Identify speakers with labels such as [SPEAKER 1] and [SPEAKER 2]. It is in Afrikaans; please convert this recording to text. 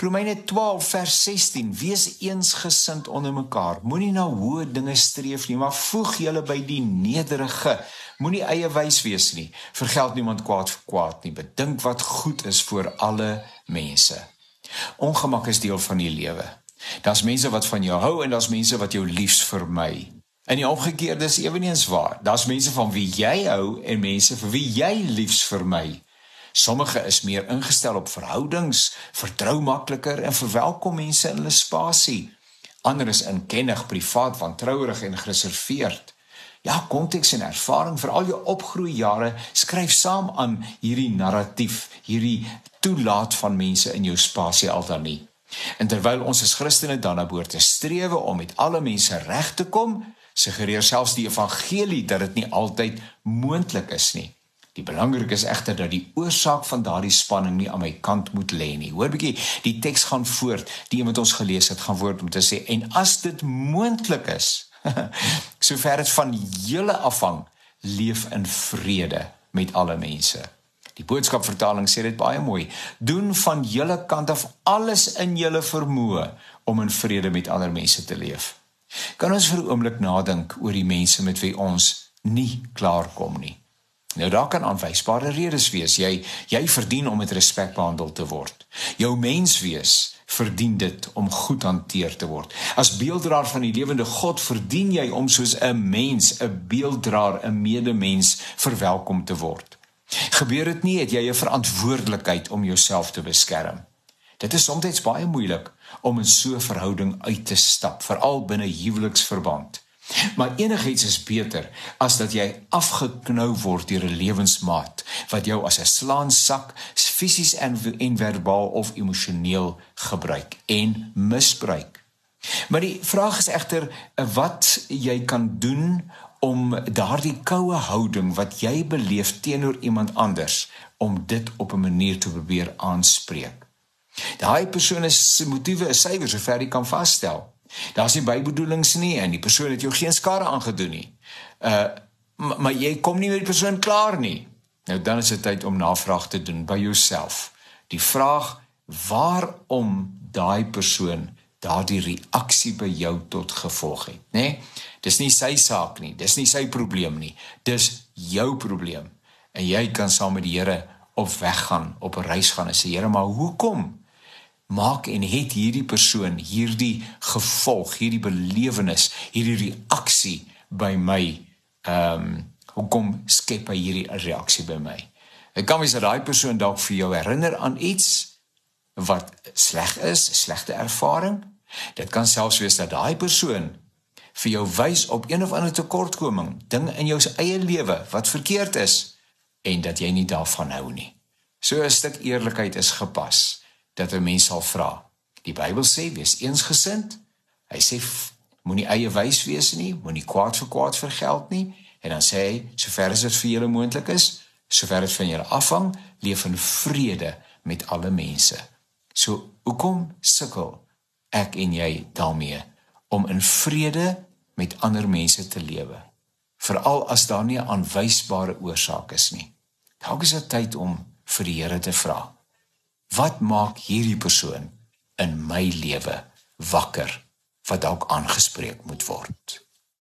[SPEAKER 1] Romeine 12 vers 16: Wees eensgesind onder mekaar. Moenie na hoë dinge streef nie, maar voeg julle by die nederige. Moenie eie wys wees nie. Vergeld niemand kwaad vir kwaad nie. Bedink wat goed is vir alle mense. Ongemak is deel van die lewe. Daar's mense wat van jou hou en daar's mense wat jou liefs vermy. En die omgekeerde is ewenigs waar. Daar's mense van wie jy hou en mense vir wie jy liefs vermy. Sommige is meer ingestel op verhoudings, vertrou makliker en verwelkom mense in hulle spasie. Ander is inkennig, privaat, wantrouerig en gereserveerd. Ja, konteks en ervaring vir al jou opgroeijare skryf saam aan hierdie narratief, hierdie toelaat van mense in jou spasie aldaar nie. En terwyl ons as Christene dan naboort te strewe om met alle mense reg te kom, suggereer selfs die evangelie dat dit nie altyd moontlik is nie. Die belangrik is egter dat die oorsaak van daardie spanning nie aan my kant moet lê nie. Hoor bietjie, die teks gaan voort. Die een wat ons gelees het, gaan voort om te sê en as dit moontlik is, sover dit van julle afhang, leef in vrede met alle mense. Die boodskap vertaling sê dit baie mooi. Doen van julle kant af alles in julle vermoë om in vrede met ander mense te leef. Kan ons vir 'n oomblik nadink oor die mense met wie ons nie klaarkom nie? Nou daar kan aanwysbare redes wees. Jy jy verdien om met respek behandel te word. Jou menswees verdien dit om goed hanteer te word. As beelddraer van die lewende God verdien jy om soos 'n mens, 'n beelddraer, 'n medemens verwelkom te word. Gebeur dit nie het jy 'n verantwoordelikheid om jouself te beskerm. Dit is soms baie moeilik om in so 'n verhouding uit te stap, veral binne huweliksverband. Maar enigiets is beter as dat jy afgeknou word deur 'n lewensmaat wat jou as 'n slaansak fisies en en verbaal of emosioneel gebruik en misbruik. Maar die vraag is egter wat jy kan doen om daardie koue houding wat jy beleef teenoor iemand anders om dit op 'n manier te probeer aanspreek. Daai persoon se motiewe is suiwer sover jy kan vasstel. Daar's nie bybedoelings nie en die persoon het jou geen skade aangedoen nie. Uh maar, maar jy kom nie met die persoon klaar nie. Nou dan is dit tyd om navraag te doen by jouself. Die vraag waarom daai persoon daardie reaksie by jou tot gevolg het, nê? Nee? Dis nie sy saak nie, dis nie sy probleem nie. Dis jou probleem. En jy kan saam met die Here op weg gaan, op 'n reis gaan en sê Here, maar hoekom? Maak en het hierdie persoon hierdie gevolg, hierdie belewenis, hierdie reaksie by my ehm um, hoekom skep hy hierdie reaksie by my? Dit kan wees dat daai persoon dalk vir jou herinner aan iets wat sleg is, slegte ervaring. Dit kan selfs wees dat daai persoon vir jou wys op een of ander tekortkoming, ding in jou eie lewe wat verkeerd is en dat jy nie daarvan hou nie. So 'n stuk eerlikheid is gepas dat 'n mens sal vra. Die Bybel sê wees eensgesind. Hy sê moenie eie wys wees nie, moenie kwaad vir kwaad vergeld nie en dan sê hy sover as dit vir julle moontlik is, sover dit van julle afhang, leef in vrede met alle mense. So hoekom sukkel ek en jy daarmee om in vrede met ander mense te lewe? Veral as daar nie 'n aanwysbare oorsaak is nie. Dalk is dit tyd om vir die Here te vra. Wat maak hierdie persoon in my lewe wakker wat dalk aangespreek moet word?